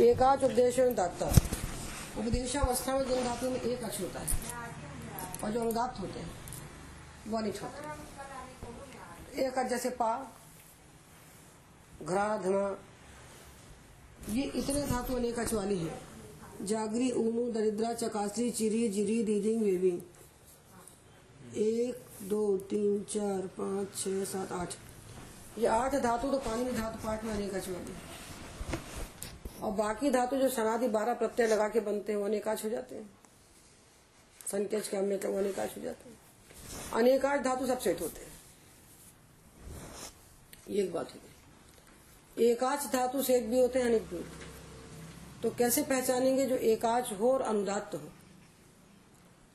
एकाच उपदेश दाता उपदेशावस्था में जिन धातु में एक अक्ष होता है। और जो अनुदात होते हैं, वो अनिट होते हैं। एक अक्ष जैसे पा, घरा, धना, ये इतने धातु अनेक अक्ष वाली है। जागरी ऊमू दरिद्रा, चकासरी, चिरी, जिरी, दीदिंग, वेविंग। एक, दो, तीन, चार, पाँच, छह, सात, आठ। ये आठ धातु तो पानी में धातु पाठ में अनेकाच वाली है। और बाकी धातु जो सनादि बारह प्रत्यय लगा के बनते हैं, वो अनेकाच हो जाते हैं। संकेच के में वो अनेकाच हो जाते हैं। अनेकाच धातु सब सेट होते हैं। ये एक बात हो गई। एकाच धातु सेठ भी होते हैं, अनेक भी होते हैं। तो कैसे पहचानेंगे जो एकाच हो और अनुदात हो?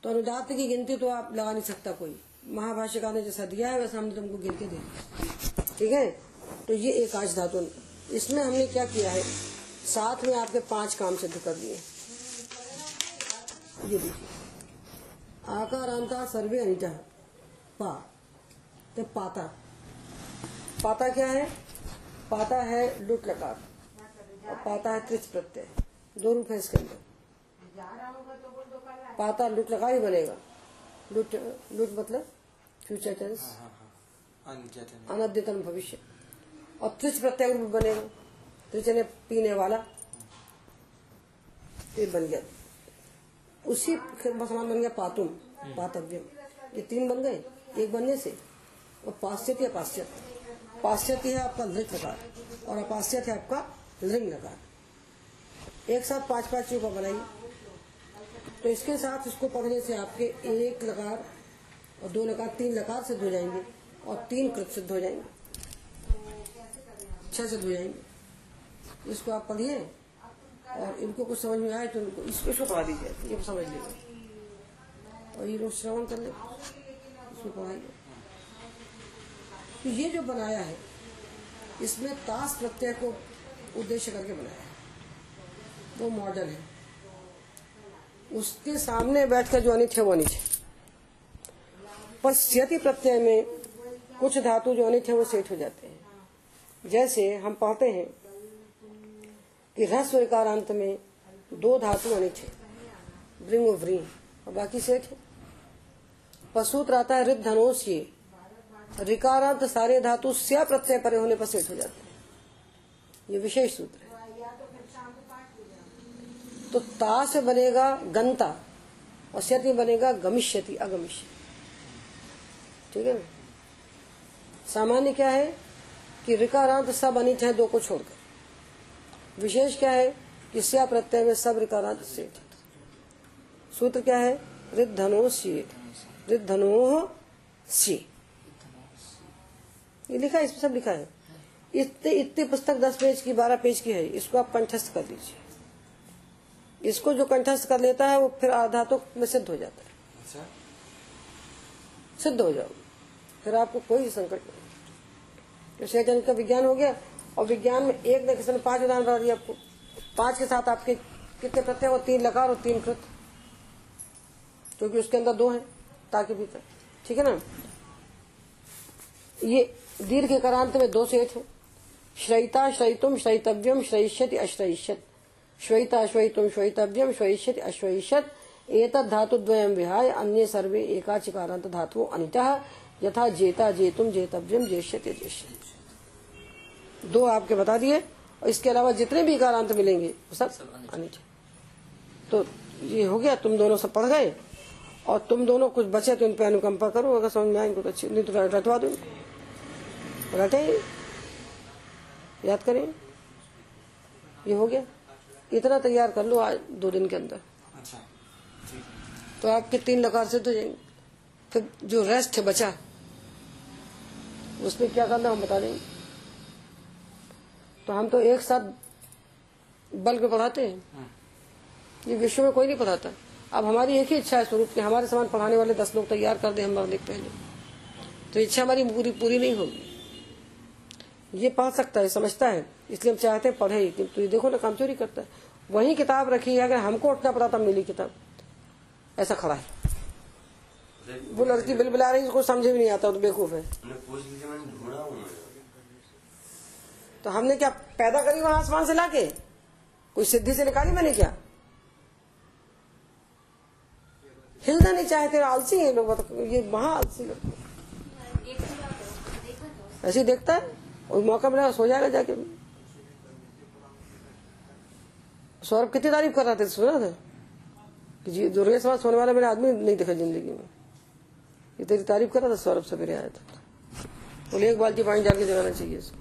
तो अनुदात की गिनती तो आप लगा नहीं सकता कोई। महाभाष्यकार ने जैसा दिया है, वैसा हमने तुमको गिन के दिया ठीक है? तो ये एकाच धातु। इसमें हमने क्या किया है? साथ में आपके पाँच काम सिद्ध कर दिए। ये देखिए। आकारांता सर्वे अनिटा। पा। तो पाता। पाता क्या है? पाता है लुट लकार। और पाता है त्रिच प्रत्यय। दो रूप है इसके अंदर। पाता लुट लगा ही बनेगा। लुट लुट मतलब फ्यूचर टेंस अनद्यतन भविष्य। और त्रिच प्रत्यय रूप बनेगा। त्रिच ने पीने वाला ये बन गया। उसी समान बन गया पातुम पातव्यम ये तीन बन गए एक बनने से। और पाश्चात्य पाश्चात्य। पाश्चात्य है आपका नृत्य लकार और अपाश्चात्य है आपका लिंग लकार एक साथ पाँच पाँच चूपा बनाइए। तो इसके साथ इसको पढ़ने से आपके एक लकार और दो लकार तीन लकार सिद्ध हो जाएँगे और तीन कृत सिद्ध हो जाएँगे। छह सिद्ध हो जाएँगे। इसको आप पढ़िए। और इनको कुछ समझ में आए तो इनको इसको इसको पढ़ा दीजिए। ये समझ लीजिए। और ये लोग श्रवण कर ले इसको पढ़ाइए। तो ये जो बनाया है, इसमें ताश प्रत्यय को उद्देश्य करके बनाया है। वो मॉडल है। उसके सामने बैठकर जो अनिच है वो अनिच है। पर स्यति प्रत्यय में कुछ धातु जो अनिच है वो सेठ हो जाते हैं। जैसे हम पढ़ते हैं कि रस विकारांत में दो धातु अनिच है ब्रिंग और बाकी सेठ? है पशुत्र आता है रिद धनोश ये। रिकारांत सारे धातु स्या प्रत्यय परे होने पर सेठ हो जाते हैं। ये विशेष सूत्र है। तो ता से बनेगा गंता और स्यति बनेगा गमिष्यति, अगमिष्य। ठीक है ना? सामान्य क्या है कि रिकारांत सब अनिच है, दो को छोड़कर। विशेष क्या है? कि स्या प्रत्यय में सब रिकारांत से सूत्र क्या है? रिद्धनो सी रिद्धनो सी ये लिखा है इसमें सब लिखा है। इतने इतने पुस्तक दस पेज की बारह पेज की है। इसको आप कंठस्थ कर लीजिए। इसको जो कंठस्थ कर लेता है वो फिर आधातु में सिद्ध हो जाता है। अच्छा। सिद्ध हो जाओगे। फिर आपको कोई संकट नहीं। तो का विज्ञान हो गया और विज्ञान में एक ने किसी ने पाँच उदाहरण बता दिया आपको पाँच के साथ आपके कितने प्रत्यय और तीन लकार और तीन कृत। क्योंकि उसके अंदर दो हैं, ताकि भीतर ठीक है ना? ये दीर्घ करांत में दो सेठ है। श्रयिता श्रयितुम श्रयितव्यम श्रयिष्यति अश्रयिष्यत श्वैता श्वैतुम श्वैतव्यम श्वैष्यति अश्वैष्यत धातु द्वयम विहाय, अन्य सर्वे एकाचिकारांत धातु अनितः। यथा जेता जेतुम जेतव्यम जेष्यति जेष्यति दो आपके बता दिए और इसके अलावा जितने भी इकारांत मिलेंगे वो सब अनिच तो ये हो गया तुम दोनों सब पढ़ गए और तुम दोनों कुछ बचे तो इन पे अनुकंपा करो अगर समझ में आए इनको तो अच्छी नहीं तो रटवा दो इनको। रटे याद करें। ये हो गया। इतना तैयार कर लो आज दो दिन के अंदर। अच्छा तो आपके तीन लकार से तो जाएँगे। फिर जो रेस्ट है बचा उसमें क्या करना हम बता देंगे। तो हम तो एक साथ बल बल्क पढ़ाते हैं। ये विश्व में कोई नहीं पढ़ाता। अब हमारी एक ही इच्छा है स्वरूप कि हमारे समान पढ़ाने वाले दस लोग तैयार कर दे हम मरने पहले। तो इच्छा हमारी पूरी पूरी नहीं होगी। ये पढ़ सकता है समझता है। इसलिए हम चाहते हैं पढ़े ही। तो ये देखो ना काम चोरी करता है। वही किताब रखी है अगर हमको उठना पड़ा तब मिली किताब। ऐसा खड़ा है। वो लड़की बिल बिला रही उसको समझ भी नहीं आता तो बेवकूफ़ है मैंने पूछ लीजिए मैंने ढूंढा हूँ मैं तो हमने क्या पैदा करी वहाँ आसमान से लाके? कोई सिद्धि से निकाली मैंने क्या? हिलना नहीं चाहते आलसी है, लोग ये महा आलसी लोग। ऐसे देखता है, और मौका मिला, सो जाएगा जाके। सौरभ कितनी तारीफ़ कर रहा था, सुना था? कि जी, दुर्गे समाज सोने वाला मेरा आदमी नहीं देखा ज़िंदगी में। ये तेरी तारीफ़ कर रहा था सौरभ सवेरे आया था। बोले, एक बाल्टी पानी डाल के जगाना चाहिए इसको।